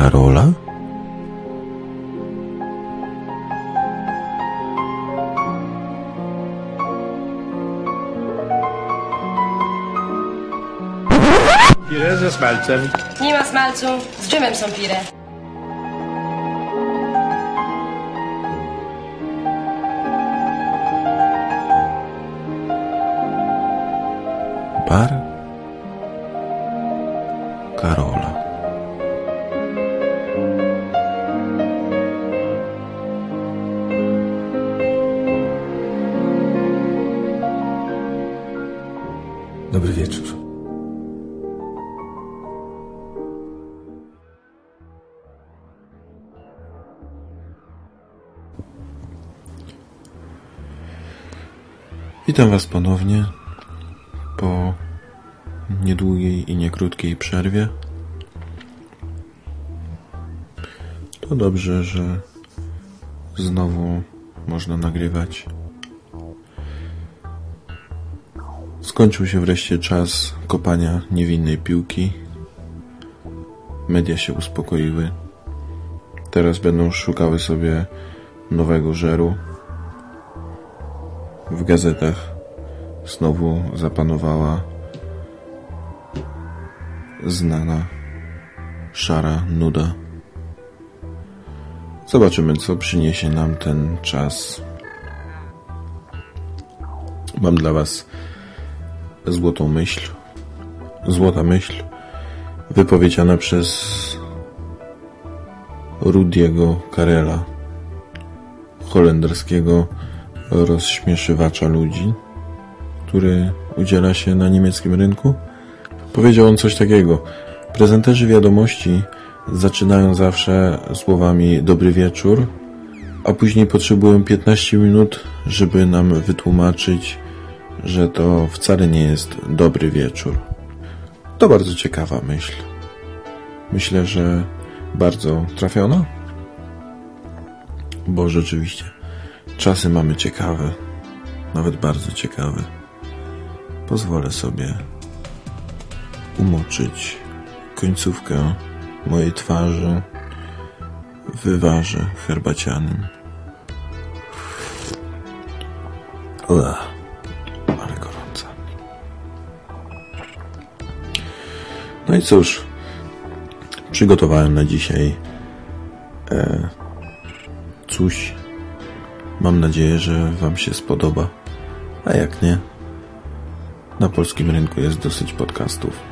Karola? Pire ze smalcem. Nie ma smalcu, z dżemem są pire. Bar Karola. Was ponownie po niedługiej i niekrótkiej przerwie. To dobrze, że znowu można nagrywać. Skończył się wreszcie czas kopania niewinnej piłki. Media się uspokoiły. Teraz będą szukały sobie nowego żeru. W gazetach znowu zapanowała znana szara nuda. Zobaczymy, co przyniesie nam ten czas. Mam dla Was złotą myśl. Złota myśl wypowiedziana przez Rudiego Karela, holenderskiego rozśmieszywacza ludzi, który udziela się na niemieckim rynku. Powiedział on coś takiego. Prezenterzy wiadomości zaczynają zawsze słowami dobry wieczór, a później potrzebują 15 minut, żeby nam wytłumaczyć, że to wcale nie jest dobry wieczór. To bardzo ciekawa myśl. Myślę, że bardzo trafiona, bo rzeczywiście czasy mamy ciekawe, nawet bardzo ciekawe. Pozwolę sobie umoczyć końcówkę mojej twarzy wywarze herbacianym. Ua, ale gorąca. No i cóż, przygotowałem na dzisiaj e, coś. Mam nadzieję, że Wam się spodoba. A jak nie, na polskim rynku jest dosyć podcastów.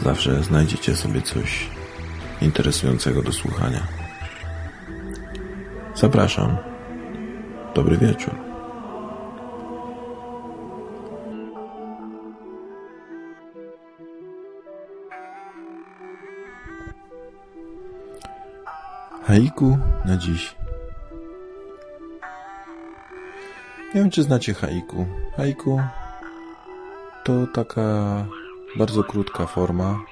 Zawsze znajdziecie sobie coś interesującego do słuchania. Zapraszam. Dobry wieczór. Haiku na dziś. Nie wiem, czy znacie haiku. Haiku to taka bardzo krótka forma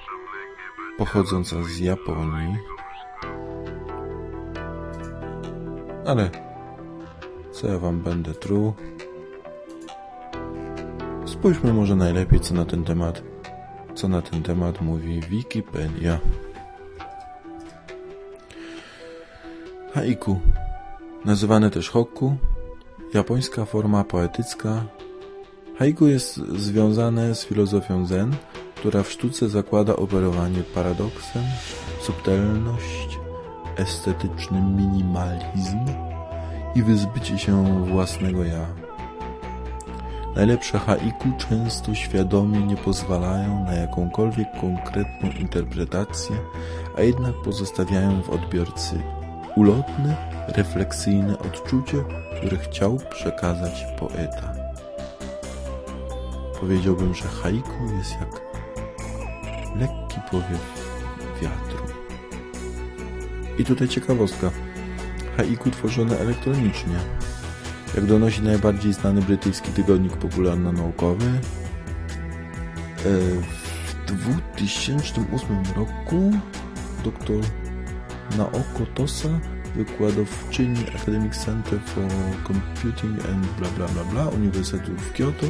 pochodząca z Japonii. Ale co ja wam będę truł? Spójrzmy może najlepiej co na ten temat, co na ten temat mówi Wikipedia. Haiku, nazywane też hokku, japońska forma poetycka. Haiku jest związane z filozofią zen, która w sztuce zakłada operowanie paradoksem, subtelność, estetyczny minimalizm i wyzbycie się własnego ja. Najlepsze haiku często świadomie nie pozwalają na jakąkolwiek konkretną interpretację, a jednak pozostawiają w odbiorcy ulotne, refleksyjne odczucie, które chciał przekazać poeta. Powiedziałbym, że haiku jest jak lekki powiew wiatru. I tutaj ciekawostka. Haiku tworzone elektronicznie. Jak donosi najbardziej znany brytyjski tygodnik popularno-naukowy, e, w 2008 roku dr Naoko Tosa, wykładowczyni Academic Center for Computing and bla bla bla bla Uniwersytetu w Kyoto,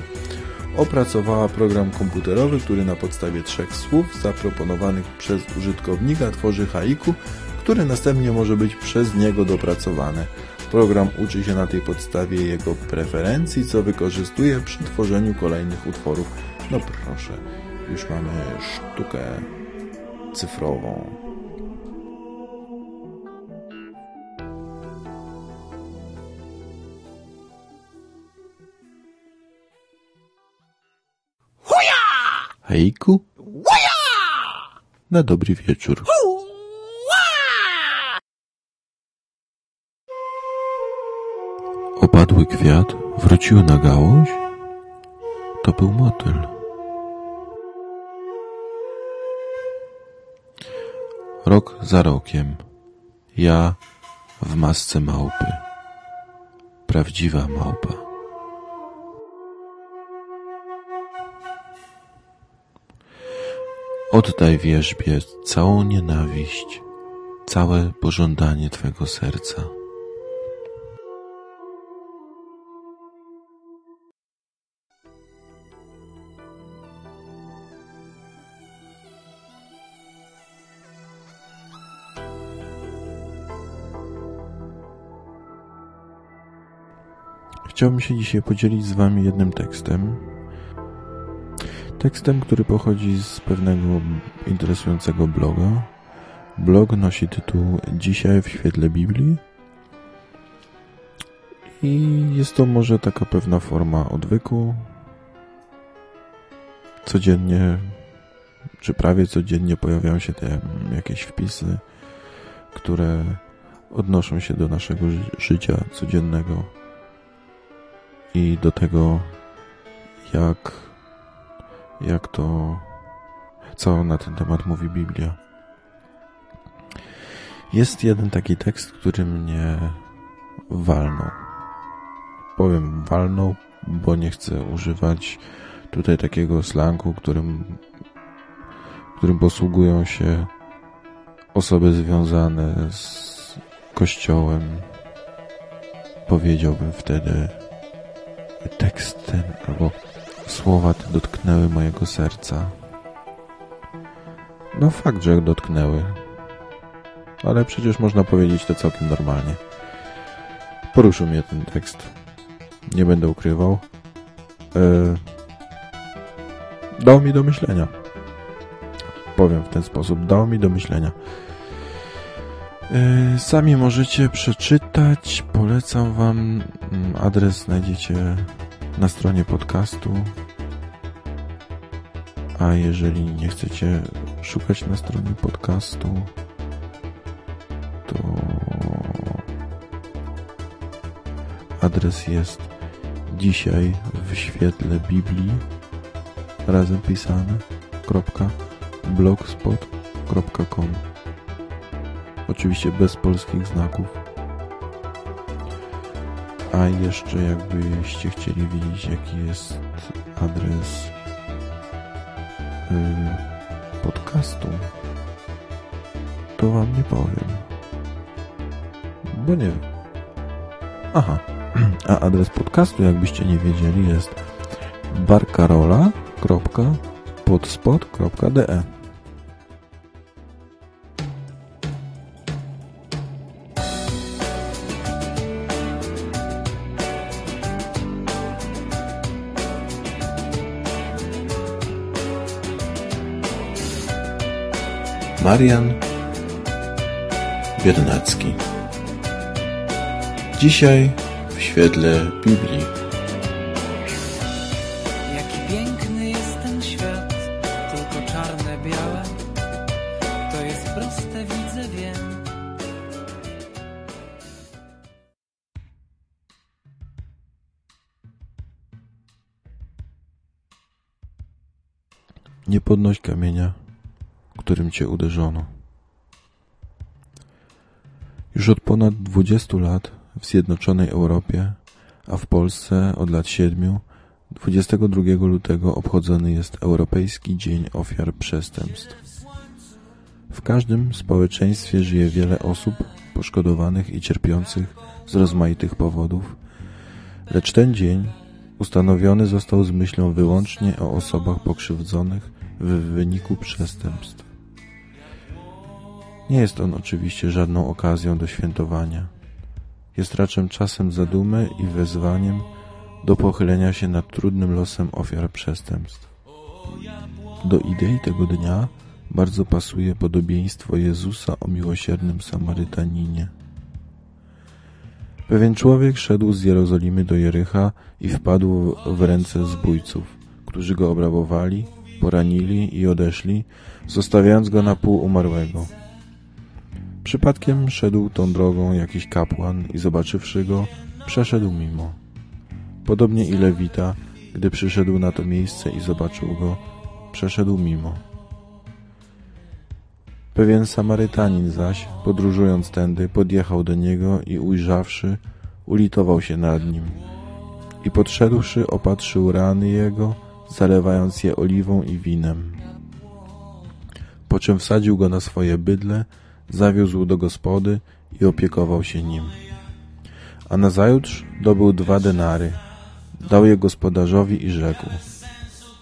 opracowała program komputerowy, który na podstawie trzech słów zaproponowanych przez użytkownika tworzy haiku, które następnie może być przez niego dopracowane. Program uczy się na tej podstawie jego preferencji, co wykorzystuje przy tworzeniu kolejnych utworów. No proszę, już mamy sztukę cyfrową. Hejku? Na dobry wieczór. Opadły kwiat wrócił na gałąź? To był motyl. Rok za rokiem. Ja w masce małpy. Prawdziwa małpa. Oddaj wierzbie całą nienawiść, całe pożądanie Twego serca. Chciałbym się dzisiaj podzielić z Wami jednym tekstem. Tekstem, który pochodzi z pewnego interesującego bloga. Blog nosi tytuł Dzisiaj w świetle Biblii. I jest to może taka pewna forma odwyku. Codziennie, czy prawie codziennie pojawiają się te jakieś wpisy, które odnoszą się do naszego ży- życia codziennego i do tego, jak, jak to, co na ten temat mówi Biblia. Jest jeden taki tekst, który mnie walnął. Powiem walnął, bo nie chcę używać tutaj takiego slangu, którym, którym posługują się osoby związane z kościołem. Powiedziałbym wtedy tekst ten, albo słowa te dotknęły mojego serca. No fakt, że dotknęły. Ale przecież można powiedzieć to całkiem normalnie. Poruszył mnie ten tekst. Nie będę ukrywał. E... Dał mi do myślenia. Powiem w ten sposób. Dał mi do myślenia. E, Sami możecie przeczytać. Polecam Wam. Mm, Adres znajdziecie na stronie podcastu. A jeżeli nie chcecie szukać na stronie podcastu, to adres jest dzisiaj w świetle Biblii razem pisane blogspot.com Oczywiście bez polskich znaków. A jeszcze jakbyście chcieli wiedzieć jaki jest adres yy, podcastu, to wam nie powiem. Bo nie wiem. Aha. A adres podcastu, jakbyście nie wiedzieli, jest barcarola.podspot.de Marian Biernacki. Dzisiaj w świetle Biblii. Jaki piękny jest ten świat, tylko czarne, białe. To jest proste, widzę, wiem. Nie podnoś kamienia, którym cię uderzono. Już od ponad 20 lat w Zjednoczonej Europie, a w Polsce od lat 7, 22 lutego obchodzony jest Europejski Dzień Ofiar Przestępstw. W każdym społeczeństwie żyje wiele osób poszkodowanych i cierpiących z rozmaitych powodów, lecz ten dzień ustanowiony został z myślą wyłącznie o osobach pokrzywdzonych w wyniku przestępstw. Nie jest on oczywiście żadną okazją do świętowania. Jest raczej czasem zadumy i wezwaniem do pochylenia się nad trudnym losem ofiar przestępstw. Do idei tego dnia bardzo pasuje podobieństwo Jezusa o miłosiernym Samarytaninie. Pewien człowiek szedł z Jerozolimy do Jericha i wpadł w ręce zbójców, którzy go obrabowali, poranili i odeszli, zostawiając go na pół umarłego. Przypadkiem szedł tą drogą jakiś kapłan i zobaczywszy go, przeszedł mimo. Podobnie i Lewita, gdy przyszedł na to miejsce i zobaczył go, przeszedł mimo. Pewien Samarytanin zaś, podróżując tędy, podjechał do niego i ujrzawszy, ulitował się nad nim. I podszedłszy, opatrzył rany jego, zalewając je oliwą i winem. Po czym wsadził go na swoje bydle, zawiózł do gospody i opiekował się nim. A nazajutrz dobył dwa denary, dał je gospodarzowi i rzekł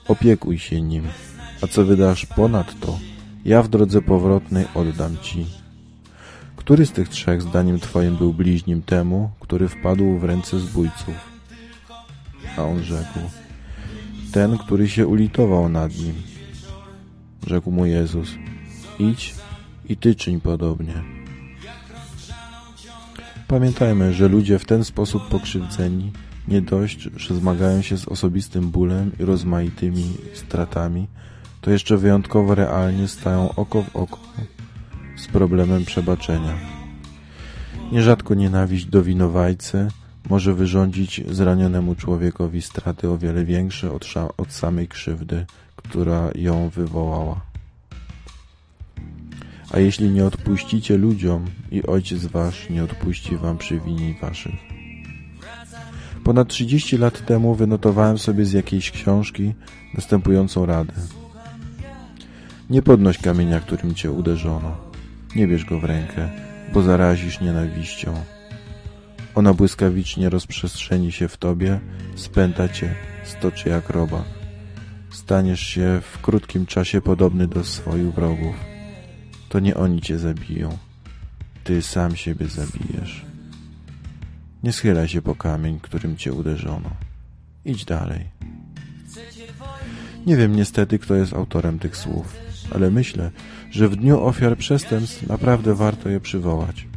Opiekuj się nim, a co wydasz ponad to, ja w drodze powrotnej oddam ci. Który z tych trzech zdaniem twoim był bliźnim temu, który wpadł w ręce zbójców? A on rzekł, ten, który się ulitował nad nim. Rzekł mu Jezus, idź i ty czyń podobnie. Pamiętajmy, że ludzie w ten sposób pokrzywdzeni nie dość, że zmagają się z osobistym bólem i rozmaitymi stratami, to jeszcze wyjątkowo realnie stają oko w oko z problemem przebaczenia. Nierzadko nienawiść do winowajcy może wyrządzić zranionemu człowiekowi straty o wiele większe od, od samej krzywdy, która ją wywołała. A jeśli nie odpuścicie ludziom, i Ojciec Wasz nie odpuści Wam przywinień Waszych. Ponad 30 lat temu wynotowałem sobie z jakiejś książki następującą radę. Nie podnoś kamienia, którym cię uderzono. Nie bierz go w rękę, bo zarazisz nienawiścią. Ona błyskawicznie rozprzestrzeni się w tobie, spęta cię, stoczy jak robak. Staniesz się w krótkim czasie podobny do swoich wrogów. To nie oni cię zabiją. Ty sam siebie zabijesz. Nie schylaj się po kamień, którym cię uderzono. Idź dalej. Nie wiem niestety, kto jest autorem tych słów ale myślę, że w dniu ofiar przestępstw naprawdę warto je przywołać.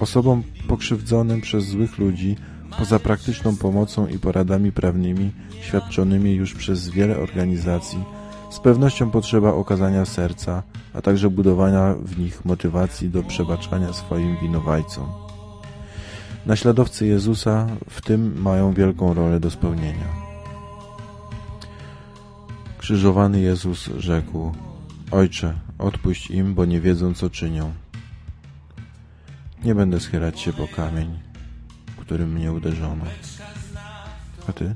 Osobom pokrzywdzonym przez złych ludzi, poza praktyczną pomocą i poradami prawnymi świadczonymi już przez wiele organizacji, z pewnością potrzeba okazania serca, a także budowania w nich motywacji do przebaczania swoim winowajcom. Naśladowcy Jezusa w tym mają wielką rolę do spełnienia. Krzyżowany Jezus rzekł: Ojcze, odpuść im, bo nie wiedzą, co czynią. Nie będę schylać się po kamień, którym mnie uderzono. A ty?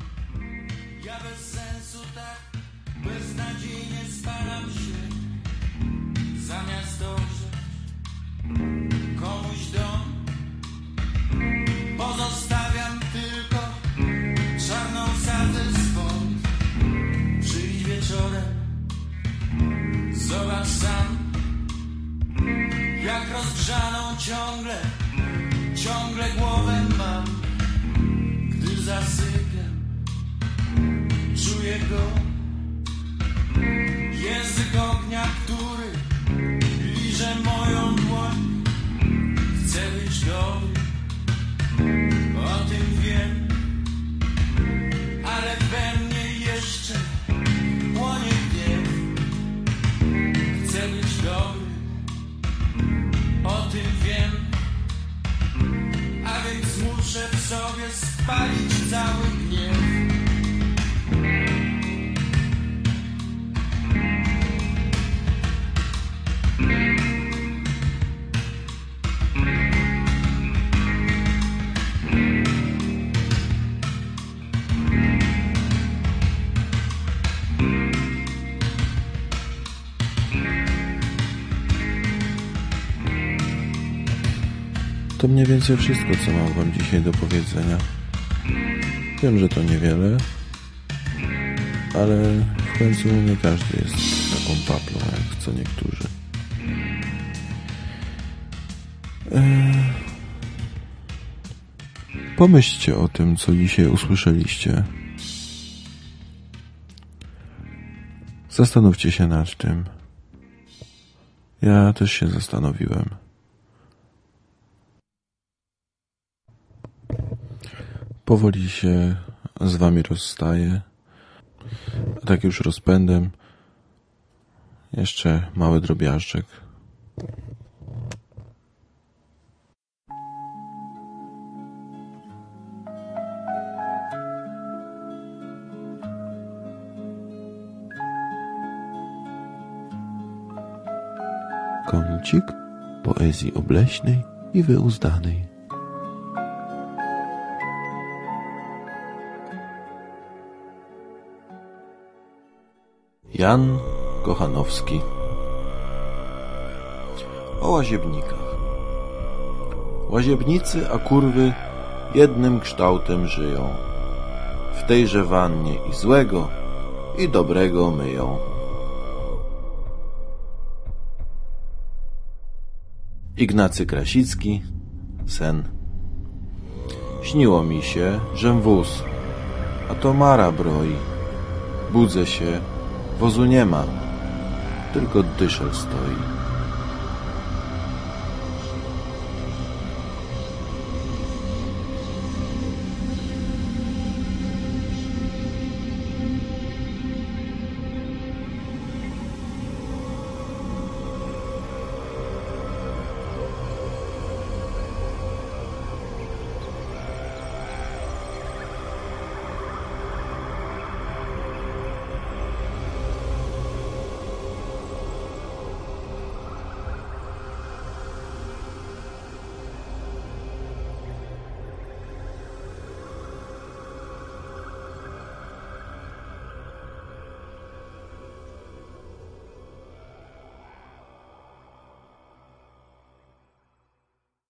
Mniej więcej wszystko, co mam Wam dzisiaj do powiedzenia. Wiem, że to niewiele, ale w końcu nie każdy jest taką paplą, jak co niektórzy. Eee, Pomyślcie o tym, co dzisiaj usłyszeliście. Zastanówcie się nad tym. Ja też się zastanowiłem. Powoli się z wami rozstaję. Tak już rozpędem. Jeszcze mały drobiażdżek. Kącik poezji obleśnej i wyuzdanej. Jan Kochanowski O łaziebnikach Łaziebnicy, a kurwy jednym kształtem żyją. W tejże wannie i złego, i dobrego myją. Ignacy Krasicki Sen Śniło mi się, żem wóz, a to Mara broi. Budzę się, wozu nie ma, tylko dyszel stoi.